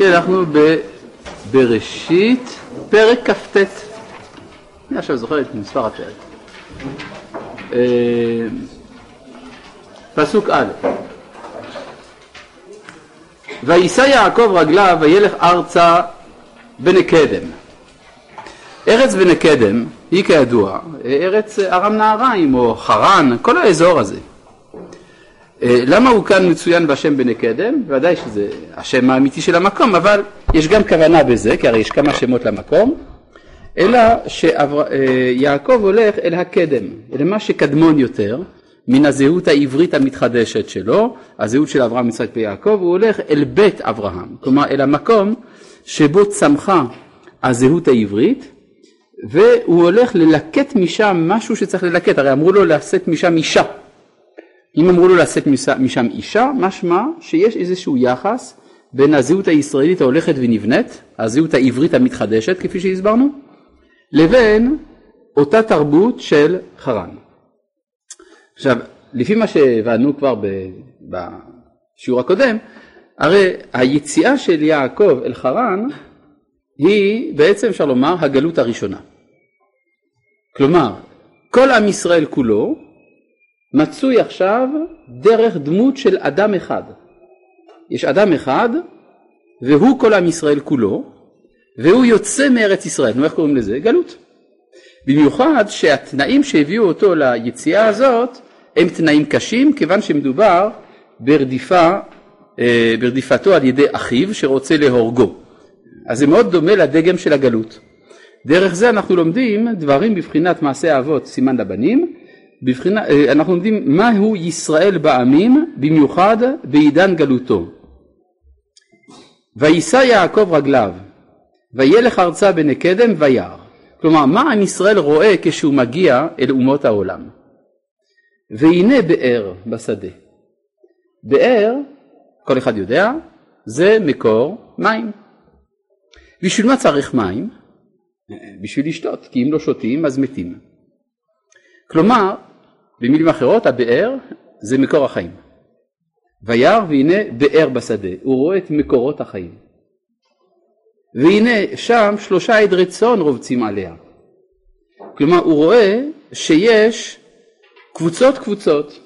אנחנו בבראשית, פרק כ"ט. אני עכשיו זוכר את מספר הפרק. אה, פסוק א' ויישא יעקב רגליו וילך ארצה בנקדם. ארץ בנקדם היא כידוע ארץ ארם נהריים או חרן, כל האזור הזה. אה, למה הוא כאן מצוין בשם בני קדם? ודאי שזה השם האמיתי של המקום, אבל יש גם כוונה בזה, כי הרי יש כמה שמות למקום, אלא שיעקב אה, הולך אל הקדם, אל מה שקדמון יותר, מן הזהות העברית המתחדשת שלו, הזהות של אברהם, יצחק ויעקב, הוא הולך אל בית אברהם, כלומר אל המקום שבו צמחה הזהות העברית, והוא הולך ללקט משם משהו שצריך ללקט, הרי אמרו לו לשאת משם אישה, אם אמרו לו לשאת משם אישה, משמע שיש איזשהו יחס בין הזהות הישראלית ההולכת ונבנית, הזהות העברית המתחדשת כפי שהסברנו, לבין אותה תרבות של חרן. עכשיו, לפי מה שהבנו כבר בשיעור הקודם, הרי היציאה של יעקב אל חרן היא בעצם אפשר לומר הגלות הראשונה. כלומר, כל עם ישראל כולו מצוי עכשיו דרך דמות של אדם אחד. יש אדם אחד והוא כל עם ישראל כולו והוא יוצא מארץ ישראל, נו איך קוראים לזה? גלות. במיוחד שהתנאים שהביאו אותו ליציאה הזאת הם תנאים קשים כיוון שמדובר ברדיפה, אה, ברדיפתו על ידי אחיו שרוצה להורגו. אז זה מאוד דומה לדגם של הגלות. דרך זה אנחנו לומדים דברים בבחינת מעשה האבות סימן לבנים בבחינה, אה, אנחנו לומדים מהו ישראל בעמים במיוחד בעידן גלותו. ויישא יעקב רגליו וילך ארצה בני קדם וירא. כלומר מה עם ישראל רואה כשהוא מגיע אל אומות העולם. והנה באר בשדה. באר, כל אחד יודע, זה מקור מים. בשביל מה צריך מים? בשביל לשתות, כי אם לא שותים אז מתים. כלומר, במילים אחרות, הבאר זה מקור החיים. וירא והנה באר בשדה, הוא רואה את מקורות החיים. והנה שם שלושה עדרי צאן רובצים עליה. כלומר הוא רואה שיש קבוצות קבוצות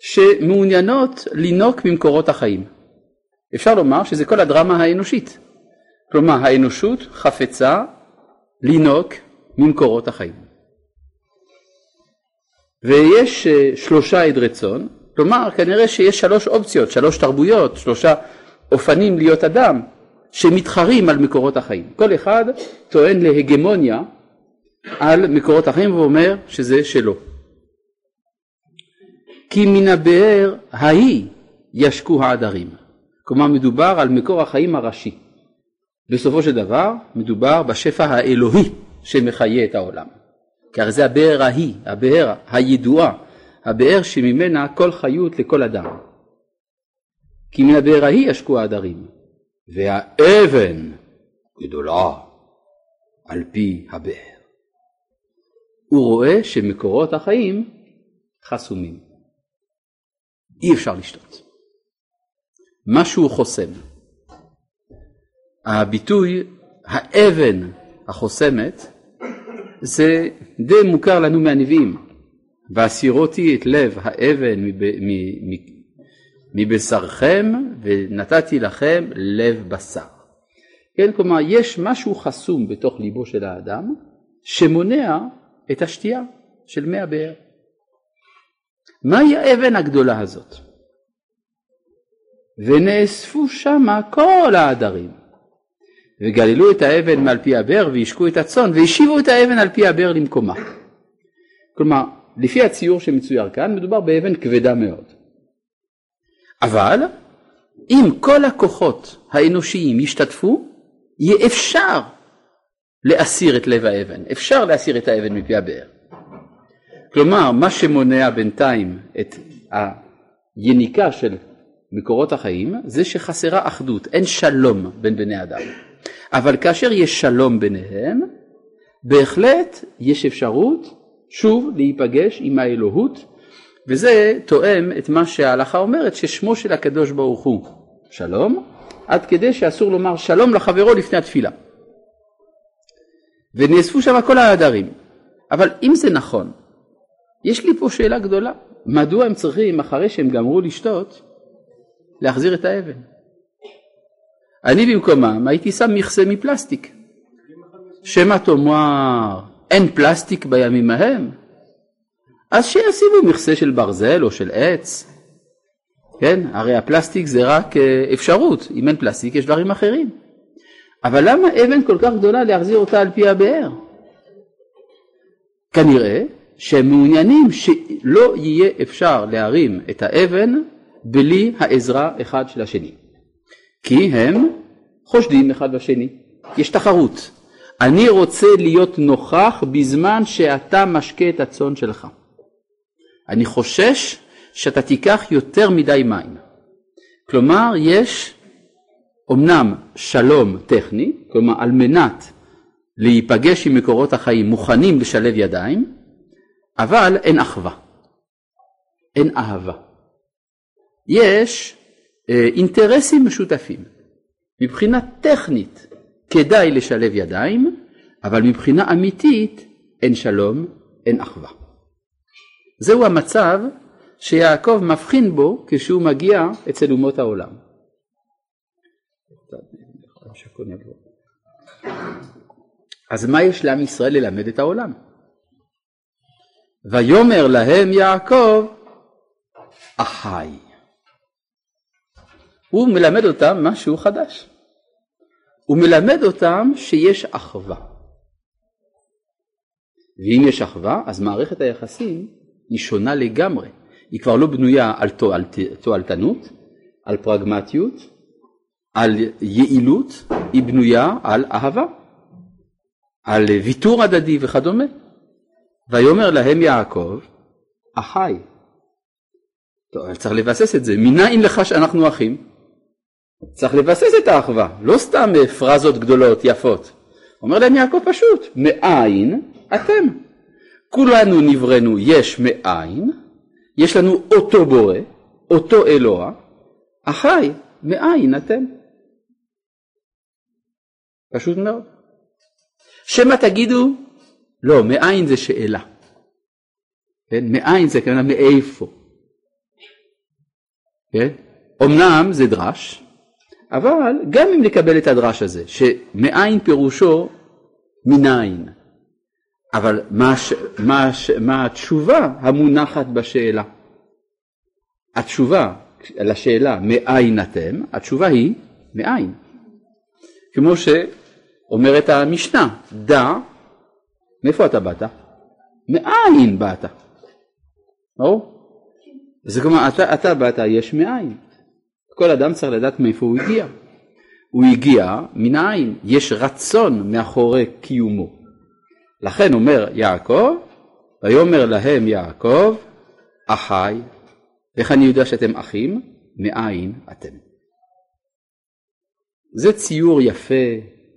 שמעוניינות לינוק ממקורות החיים. אפשר לומר שזה כל הדרמה האנושית. כלומר האנושות חפצה לינוק ממקורות החיים. ויש אה, שלושה עדרי צאן, כלומר כנראה שיש שלוש אופציות, שלוש תרבויות, שלושה אופנים להיות אדם שמתחרים על מקורות החיים. כל אחד טוען להגמוניה על מקורות החיים ואומר שזה שלו. כי מן הבאר ההיא ישקו העדרים. כלומר מדובר על מקור החיים הראשי. בסופו של דבר מדובר בשפע האלוהי שמחיה את העולם. כי הרי זה הבאר ההיא, הבאר הידועה, הבאר שממנה כל חיות לכל אדם. כי מן הבאר ההיא ישקו העדרים, והאבן גדולה על פי הבאר. הוא רואה שמקורות החיים חסומים. אי אפשר לשתות. משהו חוסם. הביטוי האבן החוסמת זה די מוכר לנו מהנביאים. והסירותי את לב האבן מבשרכם ונתתי לכם לב בשר. כן, כלומר יש משהו חסום בתוך ליבו של האדם שמונע את השתייה של מי הבאר. מהי האבן הגדולה הזאת? ונאספו שמה כל העדרים וגללו את האבן מעל פי הבאר והשקו את הצאן והשיבו את האבן על פי הבאר למקומה. כלומר, לפי הציור שמצויר כאן, מדובר באבן כבדה מאוד. אבל אם כל הכוחות האנושיים ישתתפו, יהיה אפשר להסיר את לב האבן, אפשר להסיר את האבן מפי הבאר. כלומר, מה שמונע בינתיים את היניקה של מקורות החיים, זה שחסרה אחדות, אין שלום בין בני אדם. אבל כאשר יש שלום ביניהם, בהחלט יש אפשרות שוב להיפגש עם האלוהות, וזה תואם את מה שההלכה אומרת, ששמו של הקדוש ברוך הוא שלום, עד כדי שאסור לומר שלום לחברו לפני התפילה. ונאספו שם כל העדרים. אבל אם זה נכון, יש לי פה שאלה גדולה, מדוע הם צריכים אחרי שהם גמרו לשתות להחזיר את האבן? אני במקומם הייתי שם מכסה מפלסטיק. שמא תאמר אין פלסטיק בימים ההם? אז שישימו מכסה של ברזל או של עץ. כן, הרי הפלסטיק זה רק אה, אפשרות, אם אין פלסטיק יש דברים אחרים. אבל למה אבן כל כך גדולה להחזיר אותה על פי הבאר? כנראה שהם מעוניינים שלא יהיה אפשר להרים את האבן בלי העזרה אחד של השני. כי הם חושדים אחד בשני, יש תחרות. אני רוצה להיות נוכח בזמן שאתה משקה את הצאן שלך. אני חושש שאתה תיקח יותר מדי מים. כלומר, יש אמנם שלום טכני, כלומר על מנת להיפגש עם מקורות החיים מוכנים לשלב ידיים, אבל אין אחווה, אין אהבה. יש אינטרסים משותפים. מבחינה טכנית כדאי לשלב ידיים, אבל מבחינה אמיתית אין שלום, אין אחווה. זהו המצב שיעקב מבחין בו כשהוא מגיע אצל אומות העולם. אז מה יש לעם ישראל ללמד את העולם? ויאמר להם יעקב אחי. הוא מלמד אותם משהו חדש. הוא מלמד אותם שיש אחווה. ואם יש אחווה, אז מערכת היחסים היא שונה לגמרי. היא כבר לא בנויה על תועלתנות, על פרגמטיות, על יעילות, היא בנויה על אהבה, על ויתור הדדי וכדומה. ויאמר להם יעקב, אחי. טוב, צריך לבסס את זה, מנין לך שאנחנו אחים? צריך לבסס את האחווה, לא סתם פרזות גדולות יפות. אומר להם יעקב פשוט, מאין אתם? כולנו נבראנו יש מאין, יש לנו אותו בורא, אותו אלוה, אחי, מאין אתם? פשוט מאוד. שמא תגידו, לא, מאין זה שאלה. כן? מאין זה כמובן מאיפה. כן? אמנם זה דרש, אבל גם אם נקבל את הדרש הזה, שמאין פירושו מניין, אבל מה, מה, מה התשובה המונחת בשאלה? התשובה לשאלה מאין אתם, התשובה היא מאין. כמו שאומרת המשנה, דע, מאיפה אתה באת? מאין באת. ברור? זה כלומר, אתה, אתה באת יש מאין. כל אדם צריך לדעת מאיפה הוא הגיע. הוא הגיע מן העין, יש רצון מאחורי קיומו. לכן אומר יעקב, ויאמר להם יעקב, אחי, איך אני יודע שאתם אחים? מאין אתם. זה ציור יפה,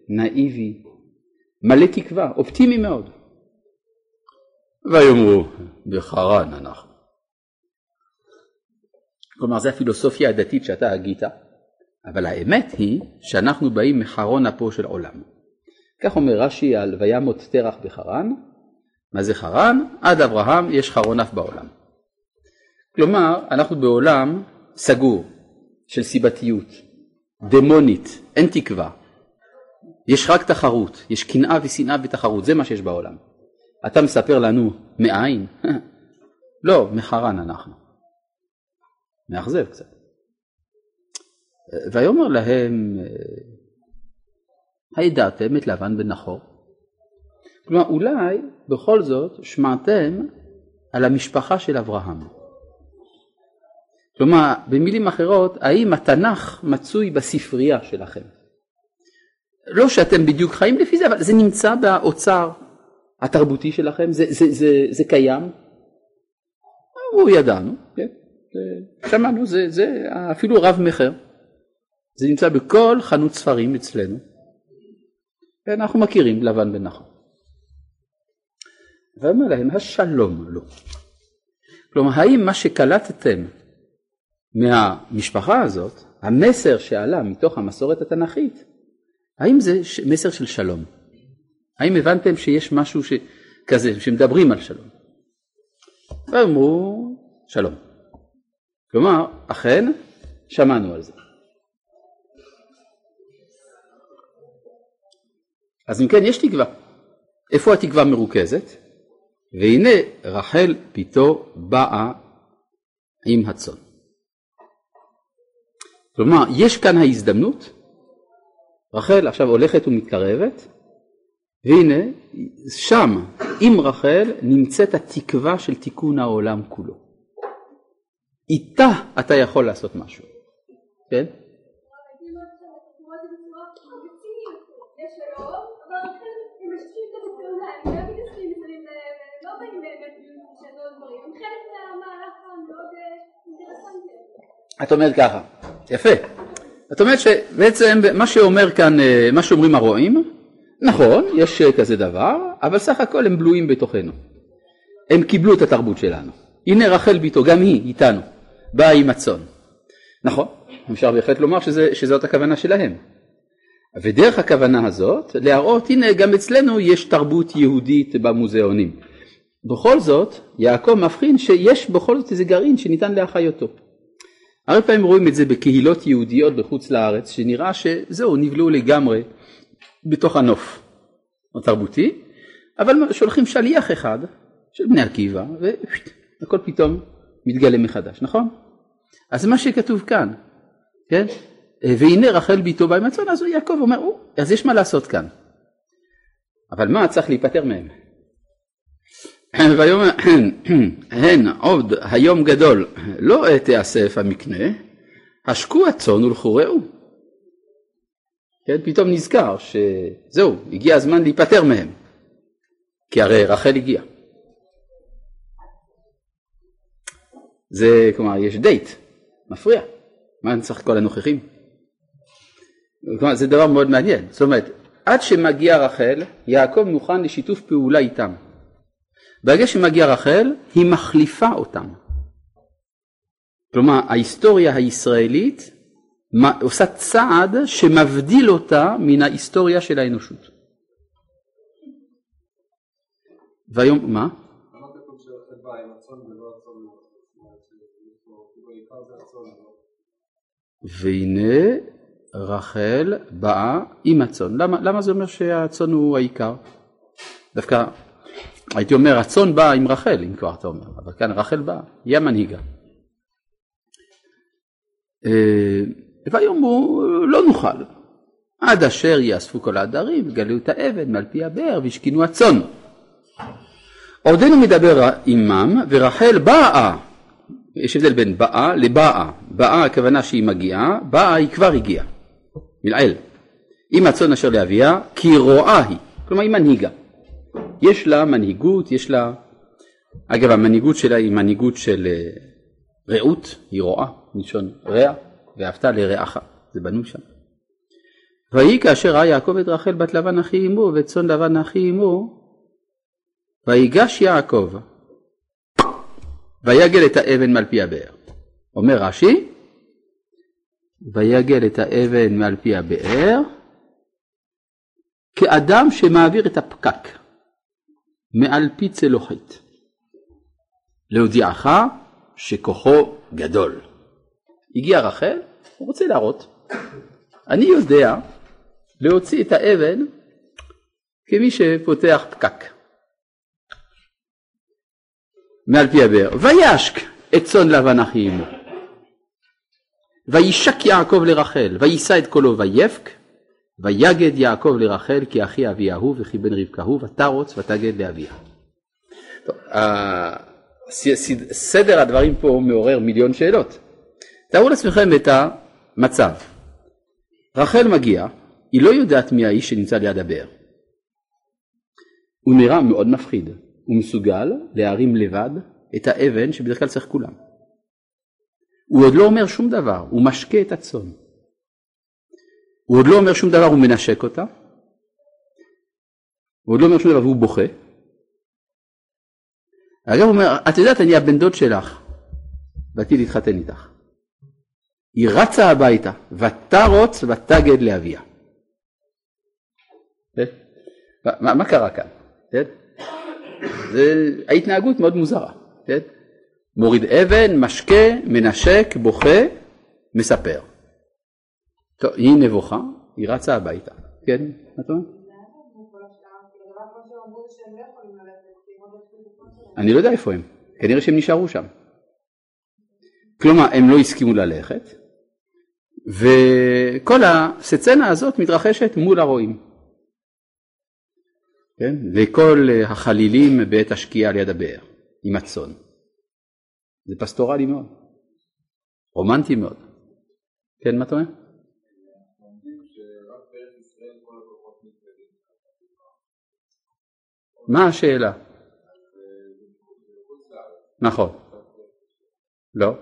נאיבי, מלא תקווה, אופטימי מאוד. ויאמרו, בחרן אנחנו. כלומר, זו הפילוסופיה הדתית שאתה הגית, אבל האמת היא שאנחנו באים מחרון אפו של עולם. כך אומר רש"י על וימות תרח בחרן, מה זה חרן? עד אברהם יש חרון אף בעולם. כלומר, אנחנו בעולם סגור של סיבתיות, דמונית, אין תקווה. יש רק תחרות, יש קנאה ושנאה ותחרות, זה מה שיש בעולם. אתה מספר לנו מאין? לא, מחרן אנחנו. מאכזב קצת. ויאמר להם, הידעתם את לבן בן נחור? כלומר, אולי בכל זאת שמעתם על המשפחה של אברהם. כלומר, במילים אחרות, האם התנ"ך מצוי בספרייה שלכם? לא שאתם בדיוק חיים לפי זה, אבל זה נמצא באוצר התרבותי שלכם, זה, זה, זה, זה קיים. הוא ידענו, כן? שמענו, זה, זה אפילו רב מכר. זה נמצא בכל חנות ספרים אצלנו. אנחנו מכירים לבן בן נחום. ואומר להם השלום לו. כלומר האם מה שקלטתם מהמשפחה הזאת, המסר שעלה מתוך המסורת התנ"כית, האם זה מסר של שלום? האם הבנתם שיש משהו. כזה, שמדברים על שלום? ואמרו שלום. כלומר, אכן, שמענו על זה. אז אם כן, יש תקווה. איפה התקווה מרוכזת? והנה רחל פתאו באה עם הצאן. כלומר, יש כאן ההזדמנות, רחל עכשיו הולכת ומתקרבת, והנה שם עם רחל נמצאת התקווה של תיקון העולם כולו. איתה אתה יכול לעשות משהו, כן? את אומרת ככה, יפה. את אומרת שבעצם מה שאומר כאן, אה, מה שאומרים הרועים, נכון, יש כזה דבר, אבל סך הכל הם בלויים בתוכנו. הם קיבלו את התרבות שלנו. הנה רחל ביתו, גם היא איתנו, באה עם הצאן. נכון, אפשר בהחלט לומר שזה, שזאת הכוונה שלהם. ודרך הכוונה הזאת, להראות, הנה גם אצלנו יש תרבות יהודית במוזיאונים. בכל זאת, יעקב מבחין שיש בכל זאת איזה גרעין שניתן להחיותו. הרבה פעמים רואים את זה בקהילות יהודיות בחוץ לארץ, שנראה שזהו, נבלעו לגמרי בתוך הנוף התרבותי, אבל שולחים שליח אחד של בני עקיבא, והכל פתאום מתגלה מחדש, נכון? אז מה שכתוב כאן, כן? והנה רחל ביתו בא עם הצאן, אז יעקב אומר, אז יש מה לעשות כאן. אבל מה צריך להיפטר מהם? ויאמר הן עוד היום גדול לא תיאסף המקנה השקו הצאן ולכו ראו. כן, פתאום נזכר שזהו, הגיע הזמן להיפטר מהם, כי הרי רחל הגיע. זה, כלומר, יש דייט, מפריע, מה אני צריך כל הנוכחים? כלומר, זה דבר מאוד מעניין, זאת אומרת, עד שמגיע רחל, יעקב מוכן לשיתוף פעולה איתם. ברגע שמגיע רחל, היא מחליפה אותם. כלומר, ההיסטוריה הישראלית עושה צעד שמבדיל אותה מן ההיסטוריה של האנושות. והיום, מה? והנה רחל באה עם הצאן. למה, למה זה אומר שהצאן הוא העיקר? דווקא הייתי אומר הצאן בא עם רחל אם כבר אתה אומר, אבל כאן רחל באה, היא המנהיגה. אה, ויאמרו לא נוכל עד אשר יאספו כל העדרים וגלו את האבן מעל פי הבאר והשכינו הצאן. עודנו מדבר עמם ורחל באה, יש הבדל בין באה לבאה, באה הכוונה שהיא מגיעה, באה היא כבר הגיעה, מלעיל. עם הצאן אשר לאביה כי רואה היא, כלומר היא מנהיגה. יש לה מנהיגות, יש לה, אגב המנהיגות שלה היא מנהיגות של אה, רעות, היא רואה, מלשון רע, ואהבת לרעך, זה בנוי שם. ויהי כאשר ראה יעקב את רחל בת לבן אחי אמו ואת צאן לבן אחי אמו, ויגש יעקב ויגל את האבן מעל פי הבאר. אומר רש"י, ויגל את האבן מעל פי הבאר כאדם שמעביר את הפקק מעל פי צלוחית, להודיעך שכוחו גדול. הגיע רחל, הוא רוצה להראות. אני יודע להוציא את האבן כמי שפותח פקק. מעל פי הבאר, וישק את צאן לבן אחי אמו. וישק יעקב לרחל, ויישא את קולו ויפק, ויגד יעקב לרחל כי אחי אביה הוא וכי בן רבקה הוא ותרוץ ותגד לאביה. סדר הדברים פה מעורר מיליון שאלות. תארו לעצמכם את המצב. רחל מגיעה, היא לא יודעת מי האיש שנמצא ליד הבאר. הוא נראה מאוד מפחיד, הוא מסוגל להרים לבד את האבן שבדרך כלל צריך כולם. הוא עוד לא אומר שום דבר, הוא משקה את הצאן. הוא עוד לא אומר שום דבר, הוא מנשק אותה. הוא עוד לא אומר שום דבר והוא בוכה. אגב הוא אומר, את יודעת, אני הבן דוד שלך, באתי להתחתן איתך. היא רצה הביתה, ותרוץ ותגד לאביה. כן? מה, מה קרה כאן? זה ההתנהגות מאוד מוזרה. כן? מוריד אבן, משקה, מנשק, בוכה, מספר. טוב, היא נבוכה, היא רצה הביתה. כן? מה אתה אומר? אני לא יודע איפה הם, כנראה שהם נשארו שם. כלומר, הם לא הסכימו ללכת, וכל הסצנה הזאת מתרחשת מול הרועים. כן? וכל החלילים בעת השקיעה ליד הבאר, עם הצאן. זה פסטורלי מאוד, רומנטי מאוד. כן, מה אתה אומר? מה השאלה? נכון. לא.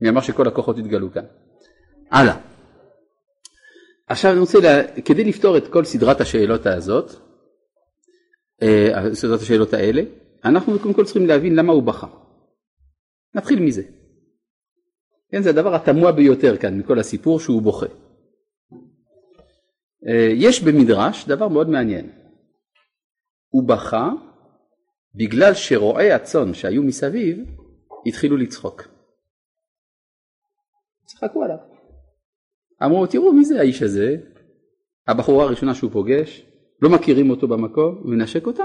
מי אמר שכל הכוחות יתגלו כאן? הלאה. עכשיו אני רוצה, לה, כדי לפתור את כל סדרת השאלות הזאת, אה, סדרת השאלות האלה, אנחנו קודם כל צריכים להבין למה הוא בכה. נתחיל מזה. כן, זה הדבר התמוה ביותר כאן מכל הסיפור שהוא בוכה. אה, יש במדרש דבר מאוד מעניין. הוא בכה בגלל שרועי הצאן שהיו מסביב התחילו לצחוק. צחקו עליו. אמרו תראו מי זה האיש הזה, הבחורה הראשונה שהוא פוגש, לא מכירים אותו במקום, הוא מנשק אותה.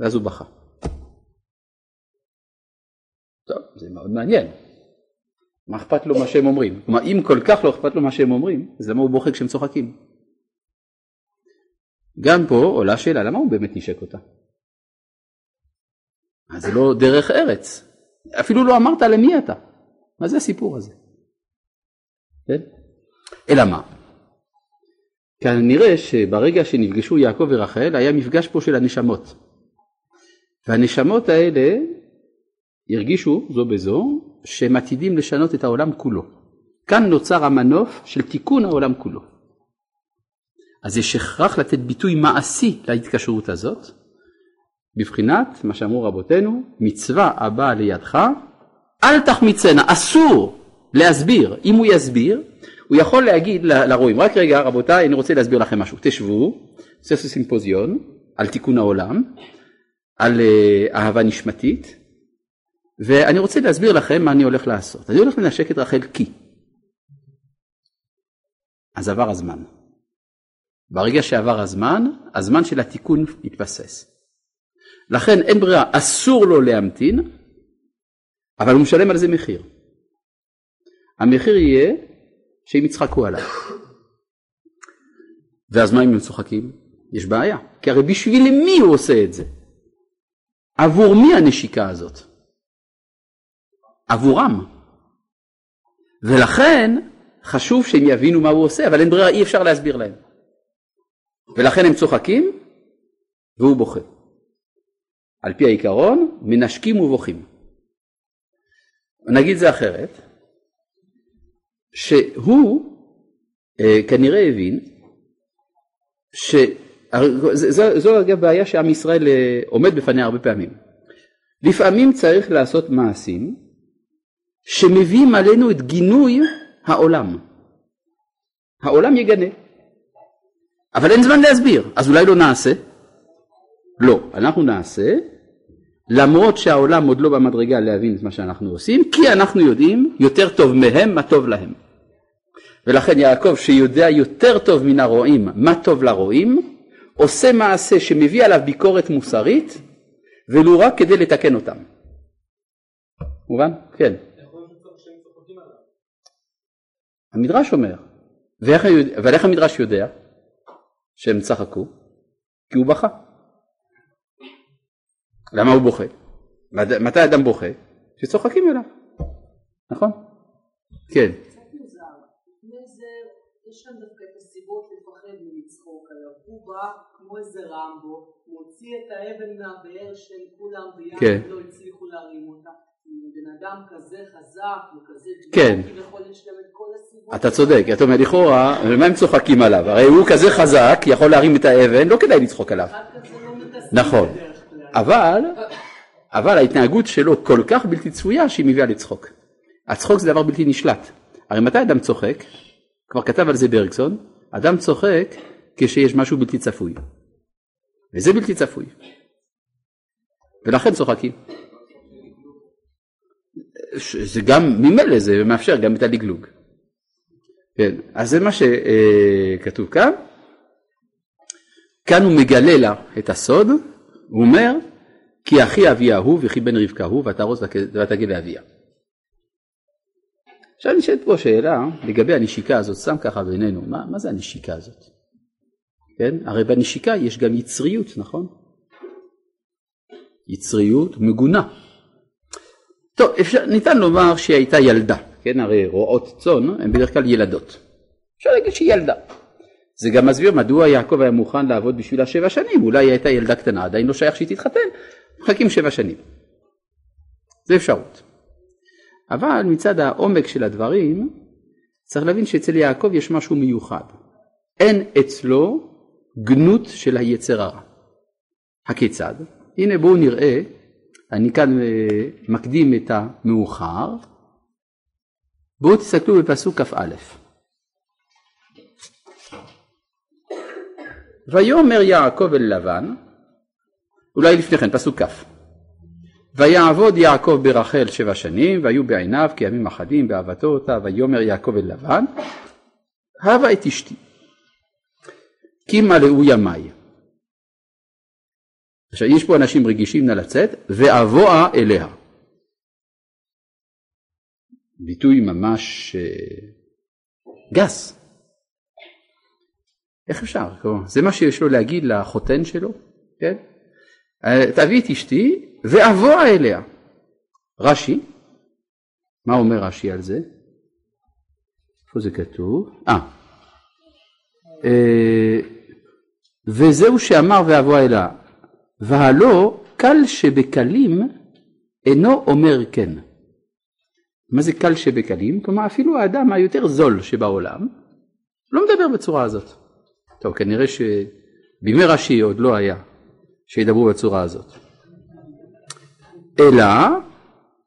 ואז הוא בכה. טוב, זה מאוד מעניין. מה אכפת לו מה שהם אומרים? כלומר, אם כל כך לא אכפת לו מה שהם אומרים, אז למה הוא בוכה כשהם צוחקים? גם פה עולה שאלה, למה הוא באמת נשק אותה? אז זה לא דרך ארץ. אפילו לא אמרת למי אתה. מה זה הסיפור הזה? כן? אלא מה? כנראה שברגע שנפגשו יעקב ורחל היה מפגש פה של הנשמות. והנשמות האלה הרגישו זו בזו שהם עתידים לשנות את העולם כולו. כאן נוצר המנוף של תיקון העולם כולו. אז יש הכרח לתת ביטוי מעשי להתקשרות הזאת, בבחינת מה שאמרו רבותינו, מצווה הבאה לידך, אל תחמיצנה, אסור להסביר. אם הוא יסביר, הוא יכול להגיד לרועים, רק רגע רבותיי, אני רוצה להסביר לכם משהו, תשבו, עושה סימפוזיון על תיקון העולם, על אה, אהבה נשמתית, ואני רוצה להסביר לכם מה אני הולך לעשות. אני הולך לנשק את רחל כי. אז עבר הזמן. ברגע שעבר הזמן, הזמן של התיקון התבסס. לכן אין ברירה, אסור לו להמתין, אבל הוא משלם על זה מחיר. המחיר יהיה שהם יצחקו עליו. ואז מה אם הם צוחקים? יש בעיה, כי הרי בשביל מי הוא עושה את זה? עבור מי הנשיקה הזאת? עבורם. ולכן חשוב שהם יבינו מה הוא עושה, אבל אין ברירה, אי אפשר להסביר להם. ולכן הם צוחקים והוא בוכה. על פי העיקרון, מנשקים ובוכים. נגיד זה אחרת, שהוא אה, כנראה הבין, שזו אגב בעיה שעם ישראל אה, עומד בפניה הרבה פעמים. לפעמים צריך לעשות מעשים שמביאים עלינו את גינוי העולם. העולם יגנה. אבל אין זמן להסביר, אז אולי לא נעשה? לא, אנחנו נעשה, למרות שהעולם עוד לא במדרגה להבין את מה שאנחנו עושים, כי אנחנו יודעים יותר טוב מהם מה טוב להם. ולכן יעקב שיודע יותר טוב מן הרועים מה טוב לרועים, עושה מעשה שמביא עליו ביקורת מוסרית, ולו רק כדי לתקן אותם. מובן? כן. המדרש אומר, ואיך, אבל איך המדרש יודע שהם צחקו? כי הוא בכה. למה הוא בוכה? מתי אדם בוכה? שצוחקים אליו, נכון? כן. יש כאן דווקא את הסיבות לפחד מלצחוק עליו. הוא בא כמו איזה רמבו, מוציא את האבן מהבאר של כולם ביחד, כן. לא הצליחו להרים אותה. בן אדם כזה חזק וכזה כן. אתה צודק, אתה אומר לכאורה, מה הם צוחקים עליו? הרי הוא כזה חזק, יכול להרים את האבן, לא כדאי לצחוק עליו. לא נכון, אבל, אבל ההתנהגות שלו כל כך בלתי צפויה שהיא מביאה לצחוק. הצחוק זה דבר בלתי נשלט. הרי מתי אדם צוחק? כבר כתב על זה ברגסון, אדם צוחק כשיש משהו בלתי צפוי. וזה בלתי צפוי. ולכן צוחקים. זה גם ממילא זה מאפשר גם את הלגלוג. כן, אז זה מה שכתוב כאן. כאן הוא מגלה לה את הסוד, הוא אומר כי אחי אביה הוא וכי בן רבקה הוא ותרוס ותגיד לאביה. עכשיו נשאלת פה שאלה לגבי הנשיקה הזאת, סתם ככה בינינו, מה, מה זה הנשיקה הזאת? כן? הרי בנשיקה יש גם יצריות, נכון? יצריות מגונה. טוב, אפשר, ניתן לומר שהיא הייתה ילדה, כן? הרי רועות צאן הן בדרך כלל ילדות. אפשר להגיד שהיא ילדה. זה גם מסביר מדוע יעקב היה מוכן לעבוד בשבילה שבע שנים, אולי היא הייתה ילדה קטנה, עדיין לא שייך שהיא תתחתן, מחכים שבע שנים. זה אפשרות. אבל מצד העומק של הדברים, צריך להבין שאצל יעקב יש משהו מיוחד. אין אצלו גנות של היצר הרע. הכיצד? הנה בואו נראה, אני כאן אה, מקדים את המאוחר, בואו תסתכלו בפסוק כ"א. ויאמר יעקב אל לבן, אולי לפני כן, פסוק כ' ויעבוד יעקב ברחל שבע שנים, והיו בעיניו כימים אחדים באהבתו אותה, ויאמר יעקב אל לבן, הבה את אשתי, כי מלאו ימיי. עכשיו יש פה אנשים רגישים נא לצאת, ואבואה אליה. ביטוי ממש אה, גס. איך אפשר? זה מה שיש לו להגיד לחותן שלו, כן? תביא את אשתי ואבואה אליה. רש"י, מה אומר רש"י על זה? איפה זה כתוב? אה, אה וזהו שאמר ואבואה אליה, והלא קל שבקלים אינו אומר כן. מה זה קל שבקלים? כלומר אפילו האדם היותר זול שבעולם לא מדבר בצורה הזאת. טוב, כנראה שבימי רש"י עוד לא היה שידברו בצורה הזאת. אלא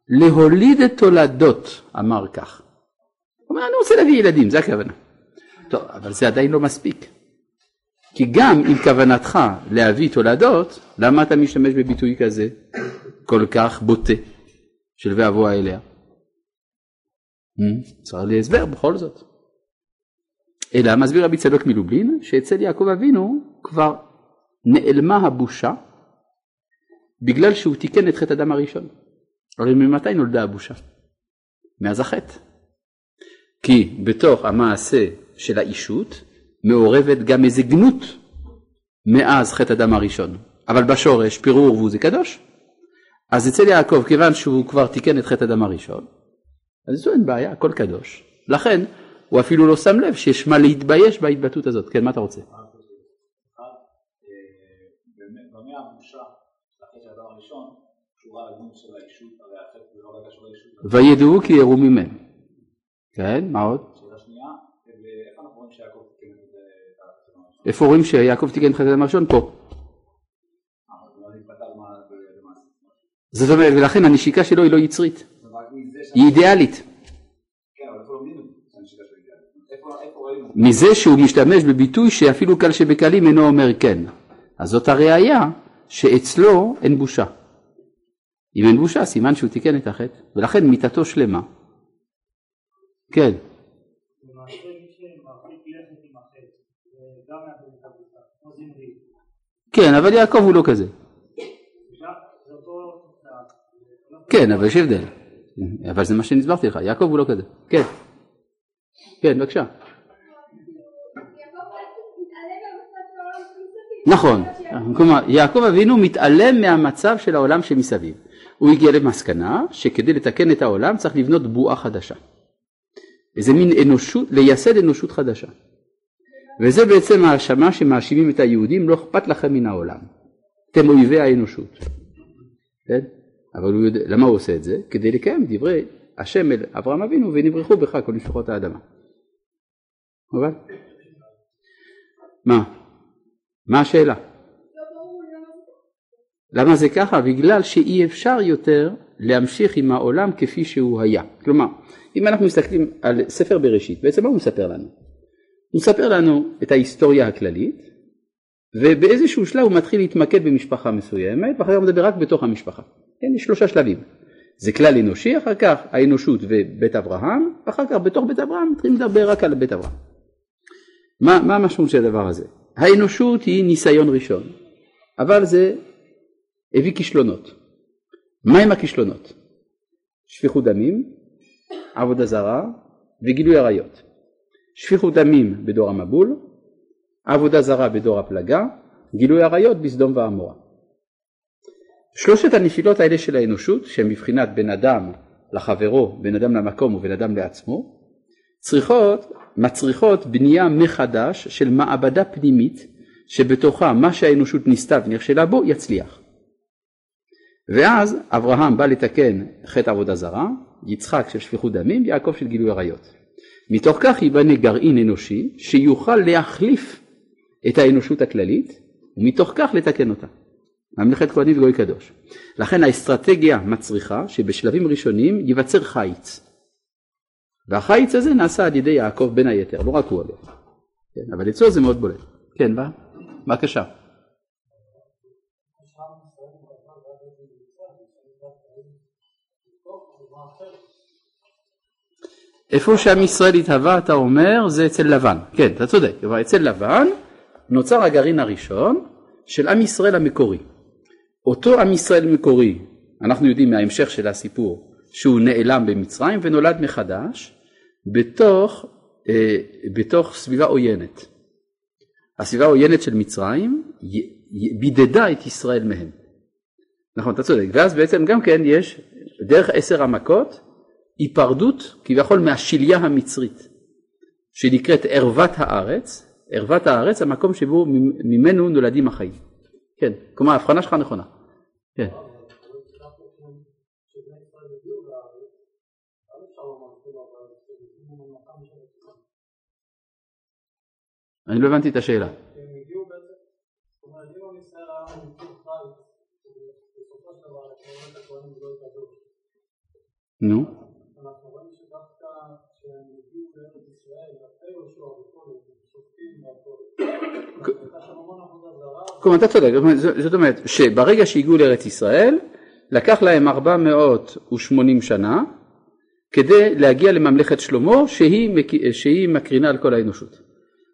להוליד את תולדות, אמר כך. הוא אומר, אני רוצה להביא ילדים, זה הכוונה. טוב, אבל זה עדיין לא מספיק. כי גם אם כוונתך להביא תולדות, למה אתה משתמש בביטוי כזה כל כך בוטה של ואבוה אליה? Hmm? צריך לי הסבר בכל זאת. אלא מסביר רבי צדוק מלובלין שאצל יעקב אבינו כבר נעלמה הבושה בגלל שהוא תיקן את חטא הדם הראשון. הרי ממתי נולדה הבושה? מאז החטא. כי בתוך המעשה של האישות מעורבת גם איזה גנות מאז חטא הדם הראשון. אבל בשורש פירור ורבו זה קדוש. אז אצל יעקב, כיוון שהוא כבר תיקן את חטא הדם הראשון, אז זו אין בעיה, הכל קדוש. לכן הוא אפילו לא שם לב שיש מה להתבייש בהתבטאות הזאת. כן, מה אתה רוצה? וידעו כי יראו ממנו. כן, מה עוד? איפה רואים שיעקב תיקן חטא הדם הראשון? פה. זאת אומרת, ולכן הנשיקה שלו היא לא יצרית, היא אידיאלית. מזה שהוא משתמש בביטוי שאפילו קל שבקלים אינו אומר כן. אז זאת הראייה שאצלו אין בושה. אם אין בושה, סימן שהוא תיקן את החטא, ולכן מיתתו שלמה. כן. כן, אבל יעקב הוא לא כזה. כן, אבל יש הבדל. אבל זה מה שהסברתי לך, יעקב הוא לא כזה. כן. כן, בבקשה. נכון, כלומר יעקב אבינו מתעלם מהמצב של העולם שמסביב. הוא הגיע למסקנה שכדי לתקן את העולם צריך לבנות בועה חדשה. איזה מין אנושות, לייסד אנושות חדשה. וזה בעצם האשמה שמאשימים את היהודים, לא אכפת לכם מן העולם. אתם אויבי האנושות. כן? אבל הוא יודע, למה הוא עושה את זה? כדי לקיים דברי השם אל אברהם אבינו ונברחו בך כל משפחות האדמה. אבל? מה? מה השאלה? למה זה ככה? בגלל שאי אפשר יותר להמשיך עם העולם כפי שהוא היה. כלומר, אם אנחנו מסתכלים על ספר בראשית, בעצם מה הוא מספר לנו? הוא מספר לנו את ההיסטוריה הכללית, ובאיזשהו שלב הוא מתחיל להתמקד במשפחה מסוימת, ואחר כך הוא מדבר רק בתוך המשפחה. כן, יש שלושה שלבים. זה כלל אנושי, אחר כך האנושות ובית אברהם, ואחר כך בתוך בית אברהם מתחילים לדבר רק על בית אברהם. מה, מה המשמעות של הדבר הזה? האנושות היא ניסיון ראשון, אבל זה הביא כישלונות. מה הם הכישלונות? שפיכות דמים, עבודה זרה וגילוי עריות. שפיכות דמים בדור המבול, עבודה זרה בדור הפלגה, גילוי עריות בסדום ועמורה. שלושת הנפילות האלה של האנושות, שהן מבחינת בן אדם לחברו, בן אדם למקום ובן אדם לעצמו, צריכות, מצריכות בנייה מחדש של מעבדה פנימית שבתוכה מה שהאנושות ניסתה ונכשלה בו יצליח. ואז אברהם בא לתקן חטא עבודה זרה, יצחק של שפיכות דמים, יעקב של גילוי עריות. מתוך כך ייבנה גרעין אנושי שיוכל להחליף את האנושות הכללית ומתוך כך לתקן אותה. ממלכת כהנים וגוי קדוש. לכן האסטרטגיה מצריכה שבשלבים ראשונים ייווצר חיץ. והחיץ הזה נעשה על ידי יעקב בין היתר, לא רק הוא אגב. כן, אבל אצלו זה מאוד בולט. כן? בבקשה. איפה שעם ישראל התהווה אתה אומר זה אצל לבן, כן אתה צודק, אבל אצל לבן נוצר הגרעין הראשון של עם ישראל המקורי. אותו עם ישראל מקורי, אנחנו יודעים מההמשך של הסיפור שהוא נעלם במצרים ונולד מחדש בתוך, אה, בתוך סביבה עוינת. הסביבה העוינת של מצרים בידדה את ישראל מהם. נכון, אתה צודק. ואז בעצם גם כן יש דרך עשר המכות היפרדות כביכול מהשליה המצרית שנקראת ערוות הארץ, ערוות הארץ המקום שבו ממנו נולדים החיים. כן, כלומר ההבחנה שלך נכונה. כן. אני לא הבנתי את השאלה. נו. כלומר אתה צודק, זאת אומרת שברגע שהגיעו לארץ ישראל לקח להם 480 שנה כדי להגיע לממלכת שלמה שהיא, שהיא מקרינה על כל האנושות.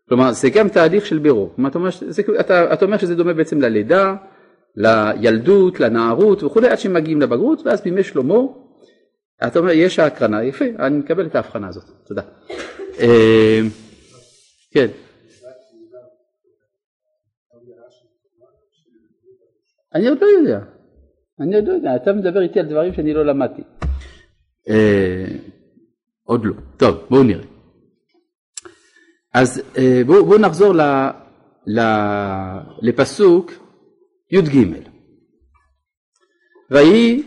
כלומר זה גם תהליך של בירור, אתה אומר, זה, אתה, אתה אומר שזה דומה בעצם ללידה, לילדות, לנערות וכולי עד שמגיעים לבגרות ואז בימי שלמה אתה אומר יש ההקרנה, יפה, אני מקבל את ההבחנה הזאת, תודה. אה, כן. אני עוד לא יודע, אני עוד לא יודע, אתה מדבר איתי על דברים שאני לא למדתי. אה, עוד לא. טוב, בואו נראה. אז אה, בואו בוא נחזור ל, ל, לפסוק י"ג. ויהי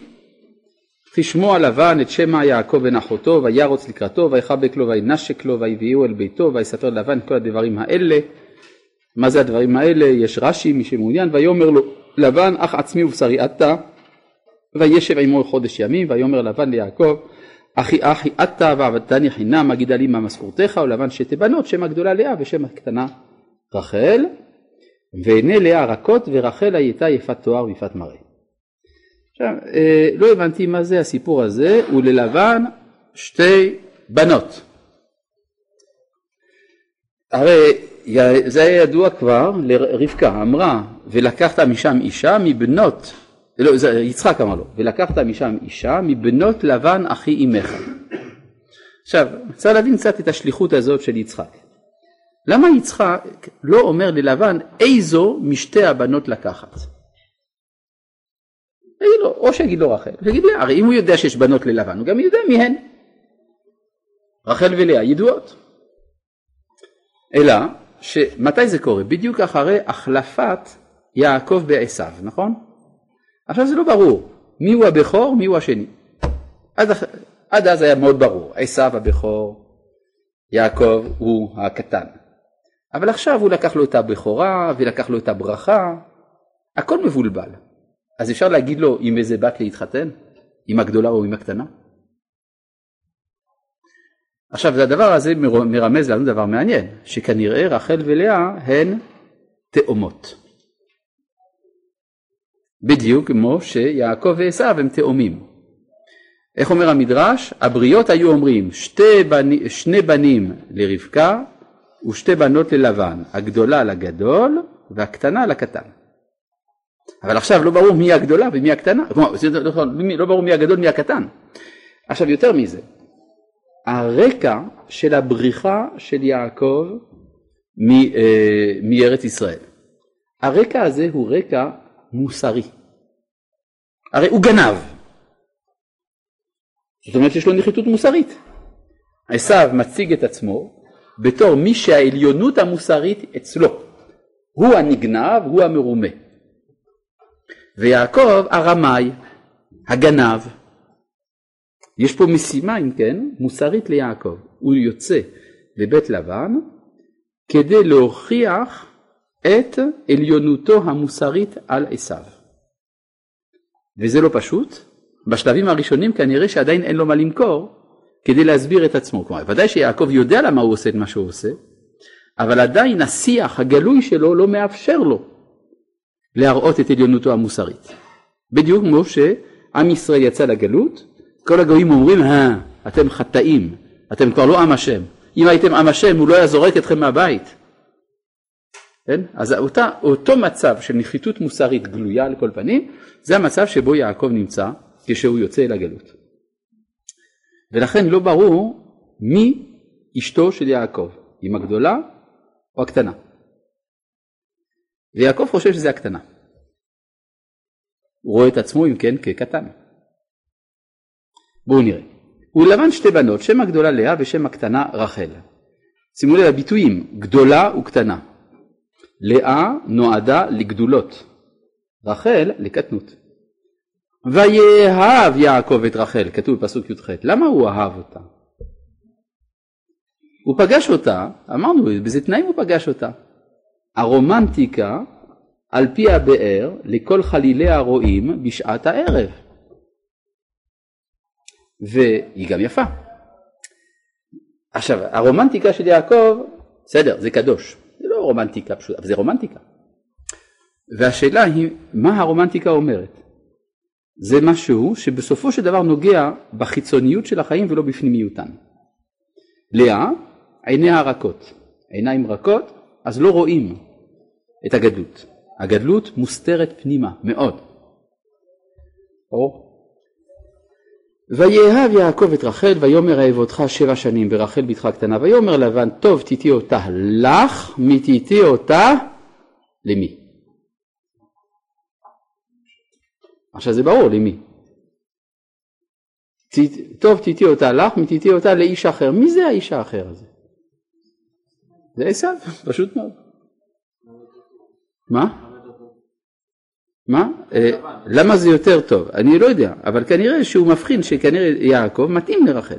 תשמוע לבן את שמע יעקב בן אחותו וירוץ לקראתו ויחבק לו וינשק לו ויביאו אל ביתו ויספר לבן כל הדברים האלה. מה זה הדברים האלה? יש רש"י מי שמעוניין ויאמר לו לבן אח עצמי ובשרי אתה וישב עמו חודש ימים ויאמר לבן ליעקב אחי אחי אתה ועבדתני חינם אגידה לי מה משכורתך ולבן שתי בנות שם הגדולה לאה ושם הקטנה רחל ועיני לאה רכות ורחל הייתה יפת תואר ויפת מראה. עכשיו אה, לא הבנתי מה זה הסיפור הזה וללבן שתי בנות הרי זה היה ידוע כבר לרבקה אמרה ולקחת משם אישה מבנות לא, זה, יצחק אמר לו, ולקחת משם אישה מבנות לבן אחי אמך. עכשיו, צריך להבין קצת את השליחות הזאת של יצחק. למה יצחק לא אומר ללבן איזו משתי הבנות לקחת? יגיד לו, או שיגיד לו רחל, שיגיד לי, הרי אם הוא יודע שיש בנות ללבן, הוא גם יודע מי הן. רחל ולאה ידועות. אלא שמתי זה קורה? בדיוק אחרי החלפת יעקב בעשיו, נכון? עכשיו זה לא ברור מי הוא הבכור, מי הוא השני. עד, עד אז היה מאוד ברור, עשיו הבכור, יעקב הוא הקטן. אבל עכשיו הוא לקח לו את הבכורה ולקח לו את הברכה, הכל מבולבל. אז אפשר להגיד לו עם איזה בת להתחתן? עם הגדולה או עם הקטנה? עכשיו הדבר הזה מרמז לנו דבר מעניין, שכנראה רחל ולאה הן תאומות. בדיוק כמו שיעקב ועשו הם תאומים. איך אומר המדרש? הבריות היו אומרים שתי בני, שני בנים לרבקה ושתי בנות ללבן, הגדולה לגדול והקטנה לקטן. אבל עכשיו לא ברור מי הגדולה ומי הקטנה, לא ברור מי הגדול ומי הקטן. עכשיו יותר מזה, הרקע של הבריחה של יעקב אה, מארץ ישראל, הרקע הזה הוא רקע מוסרי. הרי הוא גנב. זאת אומרת שיש לו נחיתות מוסרית. עשיו מציג את עצמו בתור מי שהעליונות המוסרית אצלו. הוא הנגנב, הוא המרומה. ויעקב הרמאי, הגנב. יש פה משימה אם כן מוסרית ליעקב, הוא יוצא לבית לבן כדי להוכיח את עליונותו המוסרית על עשיו. וזה לא פשוט, בשלבים הראשונים כנראה שעדיין אין לו מה למכור כדי להסביר את עצמו. כלומר, ודאי שיעקב יודע למה הוא עושה את מה שהוא עושה, אבל עדיין השיח הגלוי שלו לא מאפשר לו להראות את עליונותו המוסרית. בדיוק כמו שעם ישראל יצא לגלות, כל הגויים אומרים, אה, אתם חטאים, אתם כבר לא עם השם. אם הייתם עם השם הוא לא היה זורק אתכם מהבית. כן? אז אותה, אותו מצב של נחיתות מוסרית גלויה על כל פנים, זה המצב שבו יעקב נמצא כשהוא יוצא אל הגלות. ולכן לא ברור מי אשתו של יעקב, אם הגדולה או הקטנה. ויעקב חושב שזה הקטנה. הוא רואה את עצמו אם כן כקטן. בואו נראה. הוא לבן שתי בנות, שם הגדולה לאה ושם הקטנה רחל. שימו לב הביטויים גדולה וקטנה. לאה נועדה לגדולות, רחל לקטנות. ויאהב יעקב את רחל, כתוב בפסוק י"ח, למה הוא אהב אותה? הוא פגש אותה, אמרנו באיזה תנאים הוא פגש אותה. הרומנטיקה על פי הבאר לכל חלילי הרועים בשעת הערב. והיא גם יפה. עכשיו, הרומנטיקה של יעקב, בסדר, זה קדוש, זה לא רומנטיקה פשוטה, אבל זה רומנטיקה. והשאלה היא, מה הרומנטיקה אומרת? זה משהו שבסופו של דבר נוגע בחיצוניות של החיים ולא בפנימיותן. לאה, עיניה רכות, עיניים רכות, אז לא רואים את הגדלות. הגדלות מוסתרת פנימה מאוד. או ויאהב יעקב את רחל ויאמר אהב אותך שבע שנים ורחל בתך קטנה ויאמר לבן טוב תיתי אותה לך מתיתי אותה למי? עכשיו זה ברור למי. טוב תיתי אותה לך מתיתי אותה לאיש אחר. מי זה האיש האחר הזה? זה עשיו, פשוט מאוד. מה? מה? אה, למה זה יותר טוב? אני לא יודע, אבל כנראה שהוא מבחין שכנראה יעקב מתאים לרחל.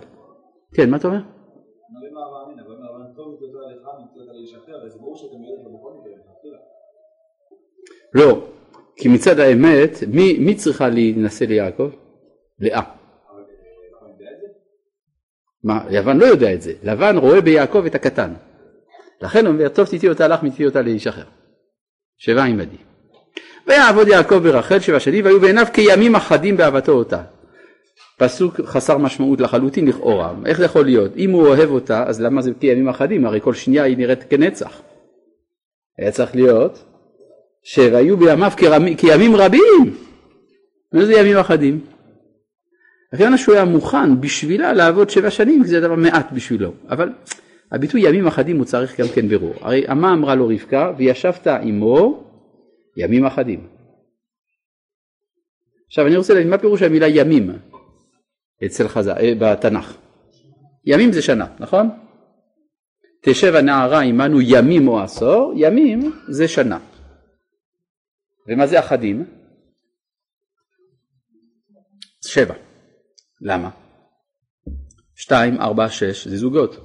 כן, מה אתה אומר? לא, כי מצד האמת, מי, מי צריכה להינשא ליעקב? לאה. מה, לבן לא יודע את זה, לבן רואה ביעקב את הקטן. לכן הוא אומר, טוב תיתי אותה לך מתיתי אותה לאיש אחר. שבע עמדי. ויעבוד יעקב ברחל שבע שנים והיו בעיניו כימים אחדים באהבתו אותה. פסוק חסר משמעות לחלוטין לכאורה, איך זה יכול להיות? אם הוא אוהב אותה אז למה זה כימים אחדים? הרי כל שנייה היא נראית כנצח. היה צריך להיות שהיו בימיו כימים רבים. מה זה ימים אחדים? הכוונה שהוא היה מוכן בשבילה לעבוד שבע שנים זה דבר מעט בשבילו אבל הביטוי ימים אחדים הוא צריך גם כן ברור הרי מה אמרה לו רבקה וישבת עמו ימים אחדים. עכשיו אני רוצה להבין מה פירוש המילה ימים אצל חז"ל, אה, בתנ"ך. ימים זה שנה, נכון? תשב הנערה עמנו ימים או עשור, ימים זה שנה. ומה זה אחדים? שבע. למה? שתיים, ארבע, שש זה זוגות.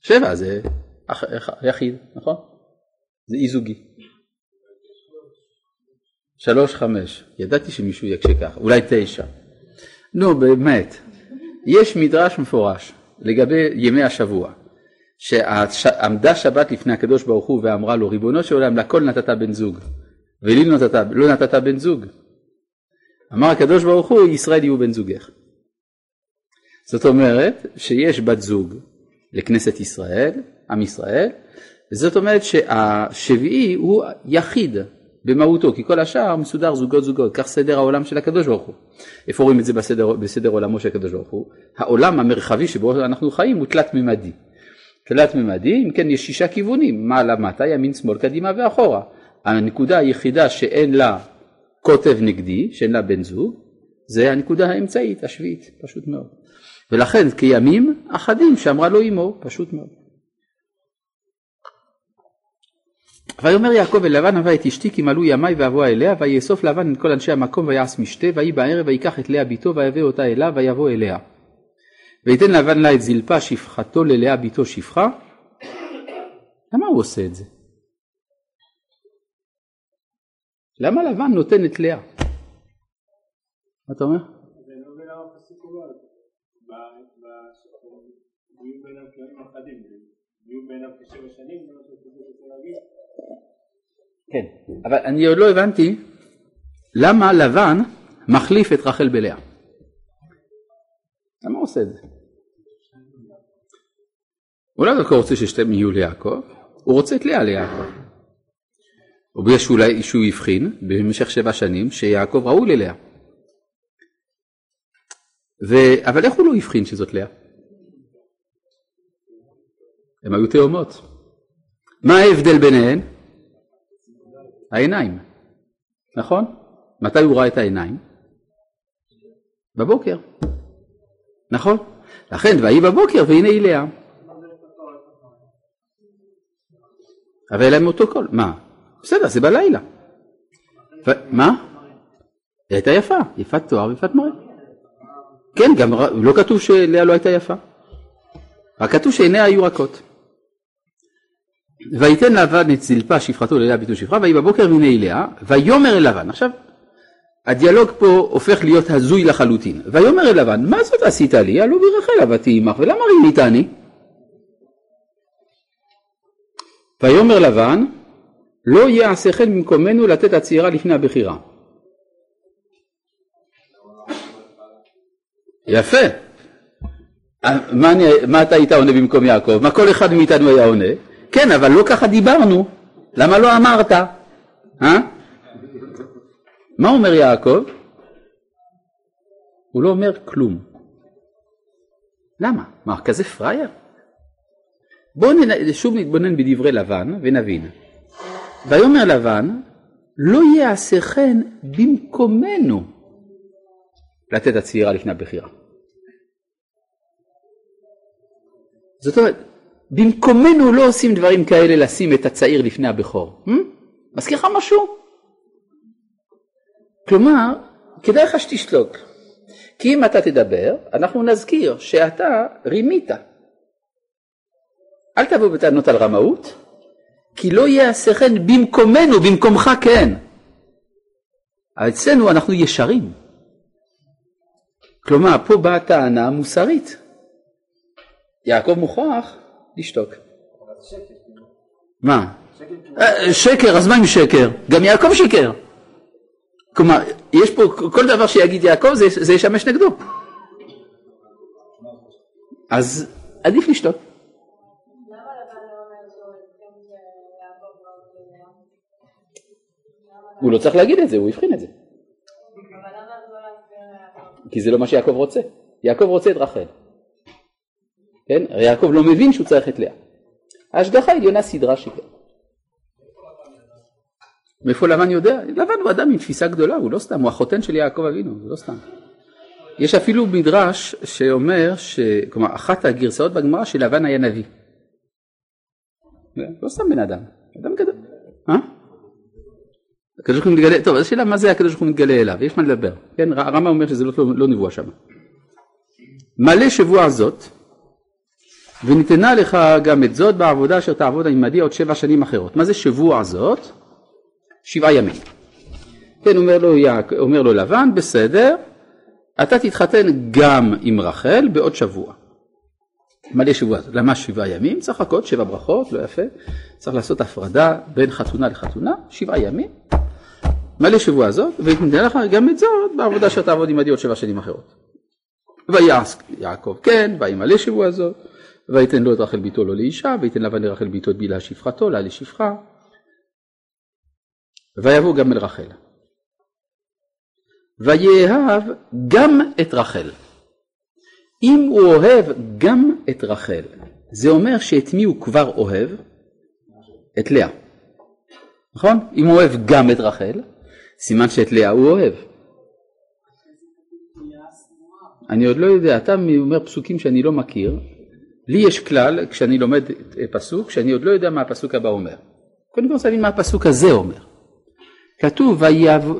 שבע זה יחיד, נכון? זה אי זוגי. שלוש חמש, ידעתי שמישהו יקשה ככה, אולי תשע. נו באמת, יש מדרש מפורש לגבי ימי השבוע, שעמדה שבת לפני הקדוש ברוך הוא ואמרה לו ריבונו של עולם לכל נתת בן זוג ולי לא נתת, לא נתת בן זוג. אמר הקדוש ברוך הוא ישראל יהיו בן זוגך. זאת אומרת שיש בת זוג לכנסת ישראל, עם ישראל, זאת אומרת שהשביעי הוא יחיד במהותו, כי כל השאר מסודר זוגות זוגות, כך סדר העולם של הקדוש ברוך הוא. איפה רואים את זה בסדר, בסדר עולמו של הקדוש ברוך הוא? העולם המרחבי שבו אנחנו חיים הוא תלת מימדי. תלת מימדי, אם כן יש שישה כיוונים, מעלה מטה, ימין שמאל, קדימה ואחורה. הנקודה היחידה שאין לה קוטב נגדי, שאין לה בן זוג, זה הנקודה האמצעית, השביעית, פשוט מאוד. ולכן כימים אחדים שאמרה לו אמו, פשוט מאוד. ויאמר יעקב אל לבן הבה את אשתי כי מלאו ימי ואבוא אליה ויאסוף לבן את כל אנשי המקום ויעש משתה ויהי בערב ויקח את לאה ביתו ויבא אותה אליו ויבוא אליה. ויתן לבן לה את זלפה שפחתו ללאה ביתו שפחה. למה הוא עושה את זה? למה לבן נותן את לאה? מה אתה אומר? כן, אבל אני עוד לא הבנתי למה לבן מחליף את רחל בלאה. למה הוא עושה את זה? לא דווקא רוצה ששתיהם יהיו ליעקב, הוא רוצה את לאה ליעקב. או בגלל שאולי שהוא הבחין במשך שבע שנים שיעקב ראוי ללאה. ו... אבל איך הוא לא הבחין שזאת לאה? הם היו תאומות. מה ההבדל ביניהן? העיניים, נכון? מתי הוא ראה את העיניים? בבוקר, נכון? לכן ויהי בבוקר והנה היא לאה. אבל היה להם אותו קול, מה? בסדר, זה בלילה. מה? היא הייתה יפה, יפת תואר ויפת מורה. כן, גם לא כתוב שלאה לא הייתה יפה. רק כתוב שעיניה היו רכות. ויתן לבן את זלפה שפחתו ללאה ביתו שפחה ויהי בבוקר והנה היא לאה ויאמר אל לבן עכשיו הדיאלוג פה הופך להיות הזוי לחלוטין. ויאמר אל לבן מה זאת עשית לי? הלא ברחל עבדתי עמך ולמה רימיתני? ויאמר לבן לא יעשה כן במקומנו לתת הצעירה לפני הבכירה יפה. מה, אני, מה אתה היית עונה במקום יעקב? מה כל אחד מאיתנו היה עונה? כן, אבל לא ככה דיברנו, למה לא אמרת? אה? מה אומר יעקב? הוא לא אומר כלום. למה? מה, כזה פראייר? בואו שוב נתבונן בדברי לבן ונבין. ויאמר לבן, לא יעשה כן במקומנו לתת הצעירה לפני הבחירה. זאת אומרת, במקומנו לא עושים דברים כאלה לשים את הצעיר לפני הבכור. Hmm? מזכיר לך משהו? כלומר, כדאי לך שתשתוק. כי אם אתה תדבר, אנחנו נזכיר שאתה רימית. אל תבוא בטענות על רמאות, כי לא יעשה כן במקומנו, במקומך כן. אבל אצלנו אנחנו ישרים. כלומר, פה באה טענה מוסרית. יעקב מוכרח לשתוק. מה? אה, שקר, אז מה עם שקר? גם יעקב שיקר. כלומר, יש פה, כל דבר שיגיד יעקב זה, זה ישמש נגדו. אז עדיף לשתוק. הוא לא צריך להגיד את זה, הוא הבחין את זה. כי זה לא מה שיעקב רוצה. יעקב רוצה את רחל. כן? הרי יעקב לא מבין שהוא צריך את לאה. ההשגחה העליונה סדרה שכן. מאיפה לבן יודע? לבן הוא אדם עם תפיסה גדולה, הוא לא סתם, הוא החותן של יעקב אבינו, זה לא סתם. יש אפילו מדרש שאומר, ש... כלומר אחת הגרסאות בגמרא שלבן היה נביא. לא סתם בן אדם, אדם גדול. אה? הקדוש ברוך הוא מתגלה, טוב, אז השאלה מה זה הקדוש ברוך הוא מתגלה אליו, יש מה לדבר. כן, הרמב"ם אומר שזה לא, לא, לא נבואה שם. מלא שבוע זאת, וניתנה לך גם את זאת בעבודה אשר תעבוד עמדי עוד שבע שנים אחרות. מה זה שבוע זאת? שבעה ימים. כן, אומר לו, אומר לו לבן, בסדר, אתה תתחתן גם עם רחל בעוד שבוע. מלא שבוע, למה שבעה ימים? צריך לחכות שבע ברכות, לא יפה. צריך לעשות הפרדה בין חתונה לחתונה, שבעה ימים. מלא שבוע הזאת, וניתן לך גם את זאת בעבודה שאתה עבוד עמדי עוד שבע שנים אחרות. ויעש יעקב כן, וימלא שבוע הזאת, ויתן לו את רחל ביתו לא לאישה, ויתן לבן לרחל ביתו את בילה שפחתו, לה לשפחה. ויבוא גם אל רחל. ויאהב גם את רחל. אם הוא אוהב גם את רחל, זה אומר שאת מי הוא כבר אוהב? את לאה. נכון? אם הוא אוהב גם את רחל, סימן שאת לאה הוא אוהב. אני עוד לא יודע, אתה אומר פסוקים שאני לא מכיר, לי יש כלל כשאני לומד פסוק שאני עוד לא יודע מה הפסוק הבא אומר. קודם כל להבין מה הפסוק הזה אומר. כתוב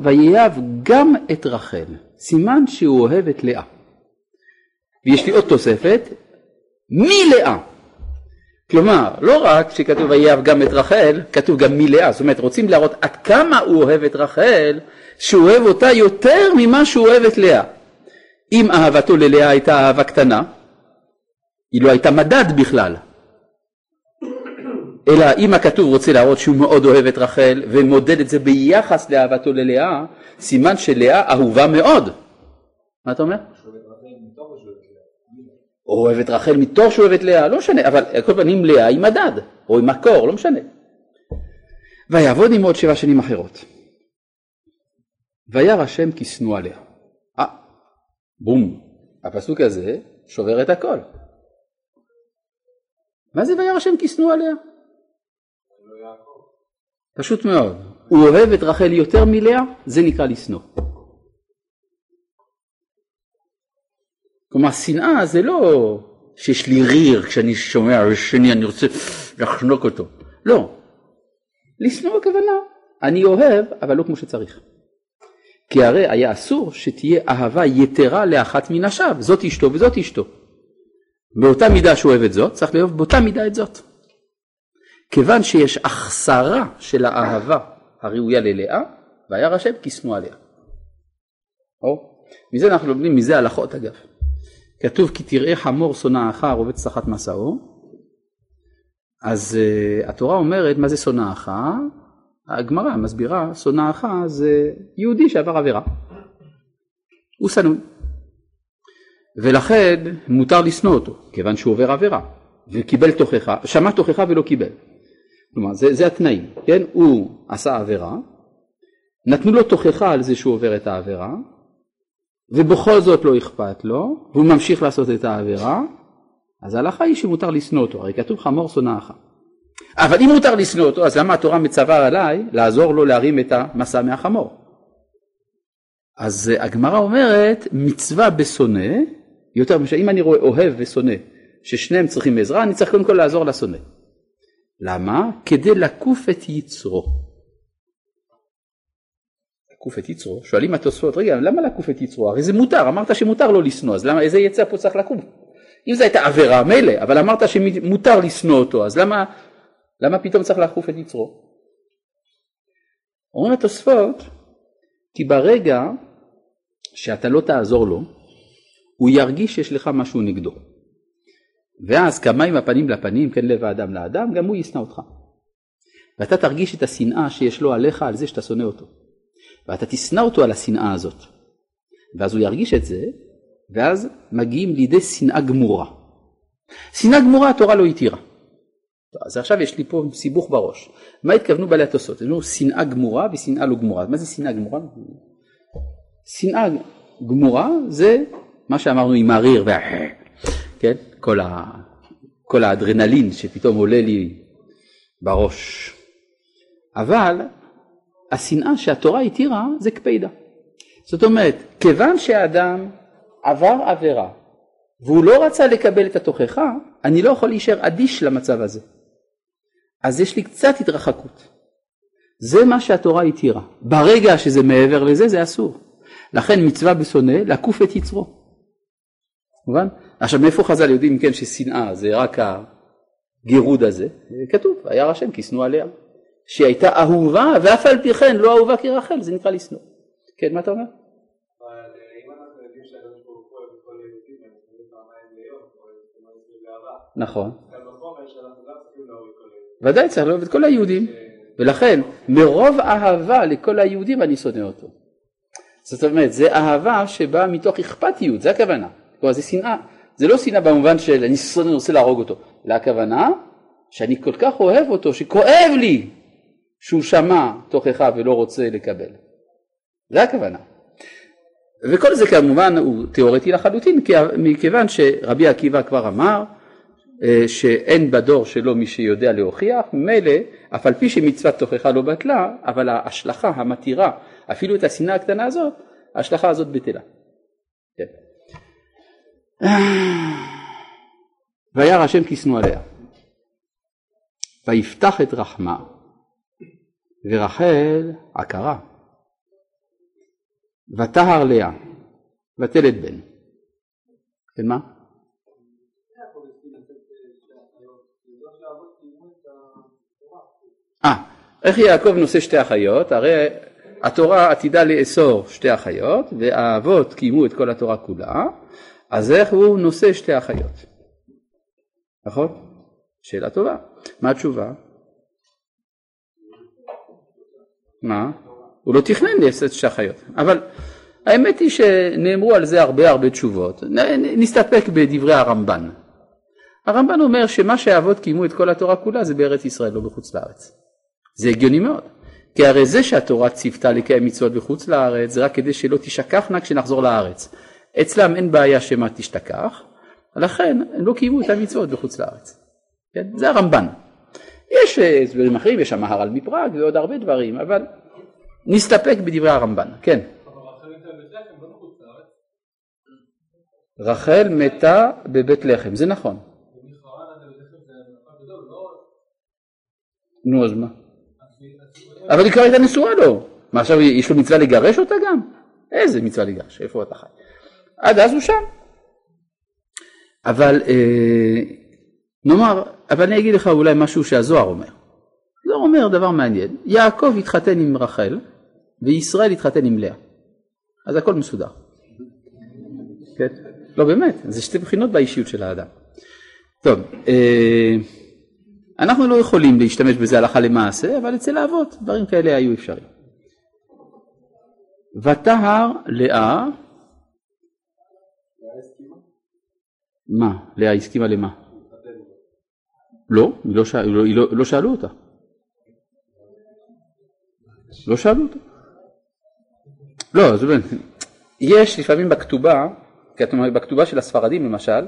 ויאהב גם את רחל, סימן שהוא אוהב את לאה. ויש לי עוד תוספת, מלאה. כלומר, לא רק שכתוב ויאהב גם את רחל, כתוב גם מלאה. זאת אומרת, רוצים להראות עד כמה הוא אוהב את רחל, שהוא אוהב אותה יותר ממה שהוא אוהב את לאה. אם אהבתו ללאה הייתה אהבה קטנה, היא לא הייתה מדד בכלל. אלא אם הכתוב רוצה להראות שהוא מאוד אוהב את רחל ומודד את זה ביחס לאהבתו ללאה, סימן שלאה אהובה מאוד. מה אתה אומר? או אוהב את רחל מתוך שהוא אוהב את לאה, לא משנה, אבל על כל פנים לאה היא מדד, או עם מקור, לא משנה. ויעבוד עם עוד שבע שנים אחרות. וירא השם כי שנוא עליה. אה, בום, הפסוק הזה שובר את הכל. מה זה וירא השם כי שנוא עליה? פשוט מאוד. הוא אוהב את רחל יותר מלאה, זה נקרא לשנוא. כלומר שנאה זה לא שיש לי ריר כשאני שומע שני אני רוצה לחנוק אותו. לא. לשנוא הכוונה. אני אוהב אבל לא כמו שצריך. כי הרי היה אסור שתהיה אהבה יתרה לאחת מנשיו, זאת אשתו וזאת אשתו. באותה מידה שהוא אוהב את זאת, צריך לאהוב באותה מידה את זאת. כיוון שיש החסרה של האהבה הראויה ללאה, והיה רשם כי שנוא עליה. או, מזה אנחנו לומדים, מזה הלכות אגב. כתוב כי תראה חמור שונאך רובץ תחת מסעו, אז uh, התורה אומרת מה זה שונאך? הגמרא מסבירה שונאך זה יהודי שעבר עבירה, הוא שנוא, ולכן מותר לשנוא אותו כיוון שהוא עובר עבירה וקיבל תוכחה, שמע תוכחה ולא קיבל, כלומר זה, זה התנאים, כן? הוא עשה עבירה, נתנו לו תוכחה על זה שהוא עובר את העבירה ובכל זאת לא אכפת לו, והוא ממשיך לעשות את העבירה, אז ההלכה היא שמותר לשנוא אותו, הרי כתוב חמור שונאך. אבל אם מותר לשנוא אותו, אז למה התורה מצווה עליי לעזור לו להרים את המסע מהחמור? אז הגמרא אומרת, מצווה בשונא, יותר משל אם אני רואה אוהב ושונא, ששניהם צריכים עזרה, אני צריך קודם כל לעזור לשונא. למה? כדי לקוף את יצרו. לקוף את יצרו, שואלים התוספות, רגע, למה לקוף את יצרו? הרי זה מותר, אמרת שמותר לא לשנוא, אז למה, איזה יצר פה צריך לקום? אם זו הייתה עבירה, מילא, אבל אמרת שמותר לשנוא אותו, אז למה, למה פתאום צריך לקוף את יצרו? אומרים התוספות, כי ברגע שאתה לא תעזור לו, הוא ירגיש שיש לך משהו נגדו. ואז כמים הפנים לפנים, כן לב האדם לאדם, גם הוא ישנא אותך. ואתה תרגיש את השנאה שיש לו עליך על זה שאתה שונא אותו. ואתה תשנא אותו על השנאה הזאת. ואז הוא ירגיש את זה, ואז מגיעים לידי שנאה גמורה. שנאה גמורה התורה לא התירה. אז עכשיו יש לי פה סיבוך בראש. מה התכוונו בעלי התוספות? לנו שנאה גמורה ושנאה לא גמורה. מה זה שנאה גמורה? שנאה גמורה זה מה שאמרנו עם הריר וה... כן? כל, ה... כל האדרנלין שפתאום עולה לי בראש. אבל השנאה שהתורה התירה זה קפידה. זאת אומרת, כיוון שהאדם עבר עבירה והוא לא רצה לקבל את התוכחה, אני לא יכול להישאר אדיש למצב הזה. אז יש לי קצת התרחקות. זה מה שהתורה התירה. ברגע שזה מעבר לזה, זה אסור. לכן מצווה בשונא לעקוף את יצרו. מובן? עכשיו מאיפה חז"ל יודעים כן ששנאה זה רק הגירוד הזה? כתוב, היה השם כי שנוא עליה. שהיא הייתה אהובה ואף על פי כן לא אהובה כרחל, זה נקרא לשנוא. כן, מה אתה אומר? נכון. ודאי צריך לאהוב את כל היהודים, ולכן מרוב אהבה לכל היהודים אני שונא אותו. זאת אומרת, זה אהבה שבאה מתוך אכפתיות, זה הכוונה. כלומר זה שנאה, זה לא שנאה במובן של אני שונא, רוצה להרוג אותו, אלא הכוונה שאני כל כך אוהב אותו, שכואב לי שהוא שמע תוכחה ולא רוצה לקבל. זה הכוונה. וכל זה כמובן הוא תיאורטי לחלוטין, מכיוון שרבי עקיבא כבר אמר אה, שאין בדור שלו מי שיודע להוכיח, מילא אף על פי שמצוות תוכחה לא בטלה, אבל ההשלכה המתירה אפילו את השנאה הקטנה הזאת, ההשלכה הזאת בטלה. כן. וירא השם כי שנוא עליה. ויפתח את רחמה ורחל עקרה. וטהר לאה ותלת בן. כן מה? אה, איך יעקב נושא שתי אחיות? הרי התורה עתידה לאסור שתי אחיות והאבות קיימו את כל התורה כולה, אז איך הוא נושא שתי אחיות? נכון? שאלה טובה. מה התשובה? מה? הוא לא תכנן לעשות שתי אחיות. אבל האמת היא שנאמרו על זה הרבה הרבה תשובות. נסתפק בדברי הרמב"ן. הרמב"ן אומר שמה שהאבות קיימו את כל התורה כולה זה בארץ ישראל, לא בחוץ לארץ. זה הגיוני מאוד. כי הרי זה שהתורה ציוותה לקיים מצוות בחוץ לארץ זה רק כדי שלא תשכחנה כשנחזור לארץ. אצלם אין בעיה שמא תשתכח, לכן הם לא קיימו את המצוות בחוץ לארץ. כן? זה הרמב"ן. יש אה, הסברים אחרים, יש שם מהר"ל מפראג ועוד הרבה דברים, אבל נסתפק בדברי הרמב"ן, כן. רחל מתה בבית לחם, זה נכון. נו אז מה? אבל היא כבר הייתה נשואה לו. מה עכשיו יש לו מצווה לגרש אותה גם? איזה מצווה לגרש? איפה אתה חי? עד אז הוא שם. אבל אה, נאמר, אבל אני אגיד לך אולי משהו שהזוהר אומר. זוהר אומר דבר מעניין, יעקב התחתן עם רחל וישראל התחתן עם לאה. אז הכל מסודר. כן? לא באמת, זה שתי בחינות באישיות של האדם. טוב, אה, אנחנו לא יכולים להשתמש בזה הלכה למעשה, אבל אצל האבות דברים כאלה היו אפשריים. ותהר לאה, מה? לאה הסכימה למה? לא, לא, שאל, לא, לא, שאלו אותה. לא שאלו אותה. לא, זה באמת, יש לפעמים בכתובה, בכתובה של הספרדים למשל,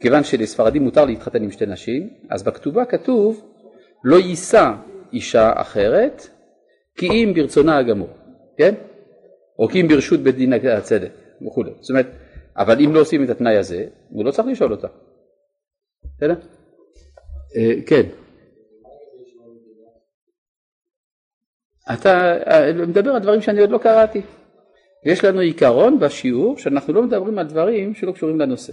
כיוון שלספרדים מותר להתחתן עם שתי נשים, אז בכתובה כתוב לא יישא אישה אחרת כי אם ברצונה הגמור, כן? או כי אם ברשות בית דין הצדק וכולי. זאת אומרת, אבל אם לא עושים את התנאי הזה, הוא לא צריך לשאול אותה. בסדר? אה, כן. אתה אה, מדבר על דברים שאני עוד לא קראתי. יש לנו עיקרון בשיעור שאנחנו לא מדברים על דברים שלא קשורים לנושא.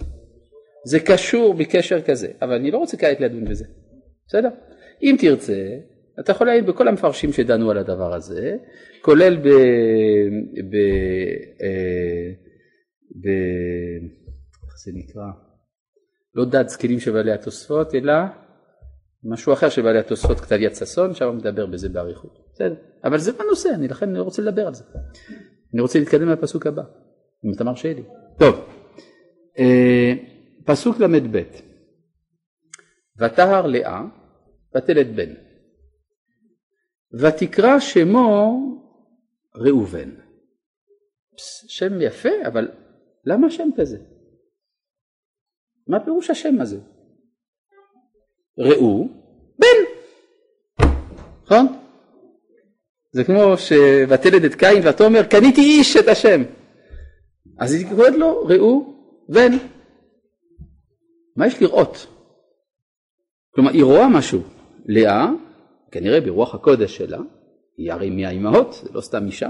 זה קשור בקשר כזה, אבל אני לא רוצה כעת לדון בזה, בסדר? אם תרצה, אתה יכול להעיד בכל המפרשים שדנו על הדבר הזה, כולל ב... ב... ב... איך זה נקרא? לא דת זקנים של בעלי התוספות, אלא משהו אחר של בעלי התוספות, כתב יד ששון, שם מדבר בזה באריכות. בסדר, אבל זה בנושא, אני לכן אני רוצה לדבר על זה. אני רוצה להתקדם לפסוק הבא, אם אתה מרשה לי. טוב. אה, פסוק ל"ב ותהר לאה ותלת בן ותקרא שמו ראובן. שם יפה אבל למה שם כזה? מה פירוש השם הזה? ראו בן, נכון? זה כמו שוותלד את קין ותאמר קניתי איש את השם אז היא קוראת לו ראו בן מה יש לראות? כלומר היא רואה משהו. לאה, כנראה ברוח הקודש שלה, היא הרי מהאימהות, זה לא סתם אישה,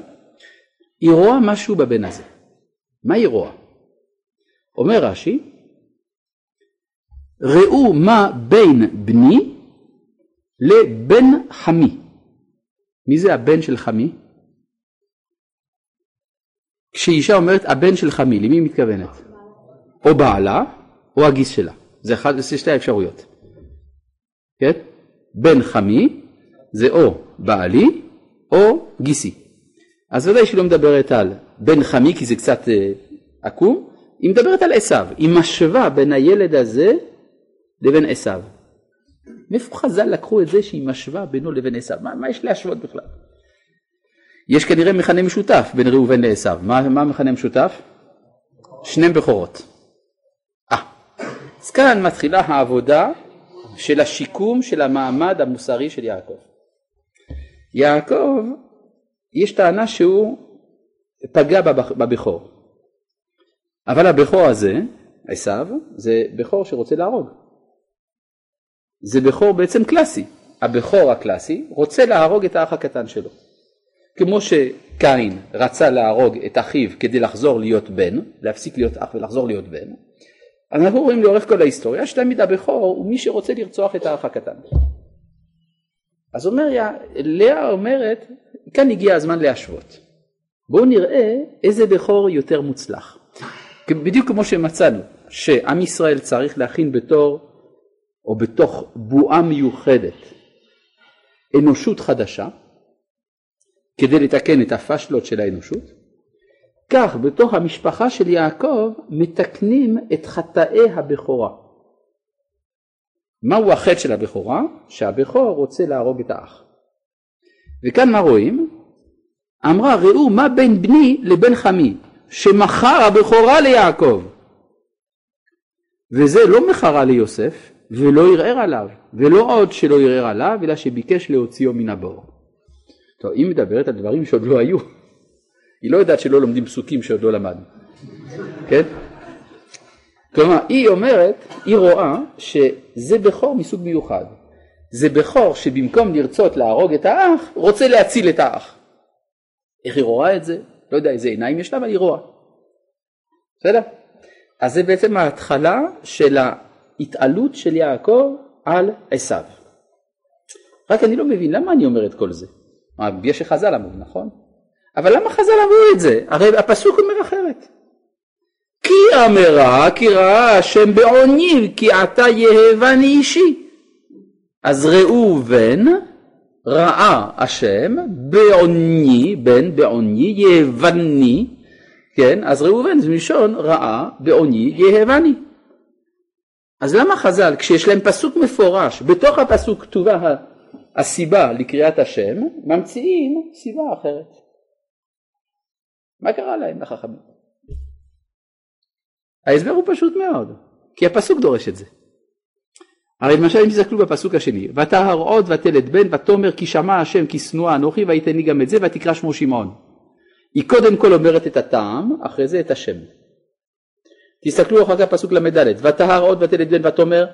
היא רואה משהו בבן הזה. מה היא רואה? אומר רש"י, ראו מה בין בני לבן חמי. מי זה הבן של חמי? כשאישה אומרת הבן של חמי, למי היא מתכוונת? או בעלה או הגיס שלה, זה, אחד, זה שתי האפשרויות. כן? בן חמי זה או בעלי או גיסי. אז ודאי שהיא לא מדברת על בן חמי כי זה קצת אה, עקום, היא מדברת על עשיו, היא משווה בין הילד הזה לבין עשיו. מאיפה חז"ל לקחו את זה שהיא משווה בינו לבין עשיו? מה, מה יש להשוות בכלל? יש כנראה מכנה משותף בין ראובן לעשיו. מה, מה המכנה המשותף? שני בכורות. אה, אז כאן מתחילה העבודה של השיקום של המעמד המוסרי של יעקב. יעקב, יש טענה שהוא פגע בבכור. אבל הבכור הזה, עשיו, זה בכור שרוצה להרוג. זה בכור בעצם קלאסי. הבכור הקלאסי רוצה להרוג את האח הקטן שלו. כמו שקין רצה להרוג את אחיו כדי לחזור להיות בן, להפסיק להיות אח ולחזור להיות בן, אנחנו רואים לאורך כל ההיסטוריה שתמיד הבכור הוא מי שרוצה לרצוח את האח הקטן. אז אומר, לאה אומרת, כאן הגיע הזמן להשוות. בואו נראה איזה בכור יותר מוצלח. בדיוק כמו שמצאנו שעם ישראל צריך להכין בתור או בתוך בועה מיוחדת אנושות חדשה כדי לתקן את הפשלות של האנושות, כך בתוך המשפחה של יעקב מתקנים את חטאי הבכורה. מהו החטא של הבכורה? שהבכור רוצה להרוג את האח. וכאן מה רואים? אמרה ראו מה בין בני לבין חמי שמכר הבכורה ליעקב. וזה לא מכרה ליוסף ולא ערער עליו ולא עוד שלא ערער עליו אלא שביקש להוציאו מן הבור. טוב היא מדברת על דברים שעוד לא היו. היא לא יודעת שלא לומדים פסוקים שעוד לא למדנו. כן? כלומר היא אומרת היא רואה שזה בכור מסוג מיוחד. זה בכור שבמקום לרצות להרוג את האח רוצה להציל את האח איך היא רואה את זה? לא יודע איזה עיניים יש לה, אבל היא רואה. בסדר? אז זה בעצם ההתחלה של ההתעלות של יעקב על עשיו. רק אני לא מבין למה אני אומר את כל זה. בגלל שחז"ל אמרו, נכון? אבל למה חז"ל אמרו את זה? הרי הפסוק אומר אחרת. כי אמרה כי ראה השם בעוני כי עתה יהבני אישי. אז ראובן ראה השם בעוני, בן בעוני, יהבני, כן, אז ראובן זה מלשון ראה בעוני יהבני. אז למה חז"ל, כשיש להם פסוק מפורש, בתוך הפסוק כתובה הסיבה לקריאת השם, ממציאים סיבה אחרת? מה קרה להם לחכמים? ההסבר הוא פשוט מאוד, כי הפסוק דורש את זה. הרי למשל אם תסתכלו בפסוק השני, ותהר עוד ותלד בן ותאמר כי שמע השם כי שנואה אנוכי ויתני גם את זה ותקרא שמו שמעון. היא קודם כל אומרת את הטעם, אחרי זה את השם. תסתכלו אחר כך פסוק ל"ד, ותהר עוד ותלד בן ותאמר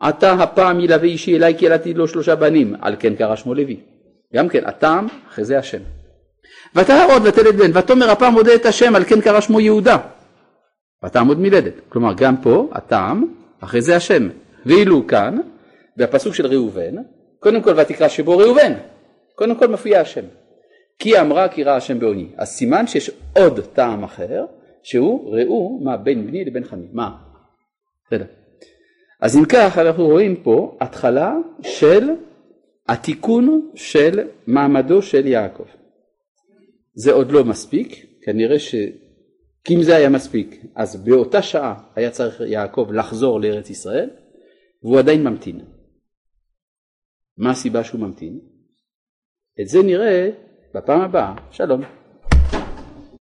עתה הפעם ילווה אישי אליי כי ילדתי לו שלושה בנים, על כן קרא שמו לוי. גם כן הטעם, אחרי זה השם. ותהר עוד ותלד בן ותאמר הפעם מודה את השם, על כן קרא שמו יהודה. ותעמוד מילדת. כלומר גם פה הטעם, אחרי זה השם. ואילו כאן, בפסוק של ראובן, קודם כל ותקרא שבו ראובן, קודם כל מופיע השם. כי אמרה כי ראה השם בעוני. אז סימן שיש עוד טעם אחר, שהוא ראו מה בין בני לבין חמי. מה? בסדר. אז אם כך אנחנו רואים פה התחלה של התיקון של מעמדו של יעקב. זה עוד לא מספיק, כנראה ש... כי אם זה היה מספיק, אז באותה שעה היה צריך יעקב לחזור לארץ ישראל, והוא עדיין ממתין. מה הסיבה שהוא ממתין? את זה נראה בפעם הבאה. שלום.